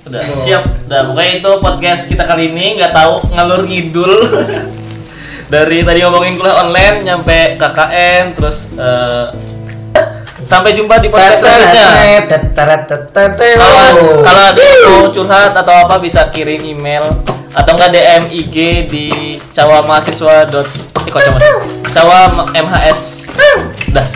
Udah siap. Udah pokoknya itu podcast kita kali ini nggak tahu ngalur ngidul. Dari tadi ngomongin kuliah online nyampe KKN terus eh, sampai jumpa di podcast selanjutnya. Kalau kalau ada mau curhat atau apa bisa kirim email atau enggak DM IG di cawamahasiswa. dot- Eh kok? Cawa MHS. Dah.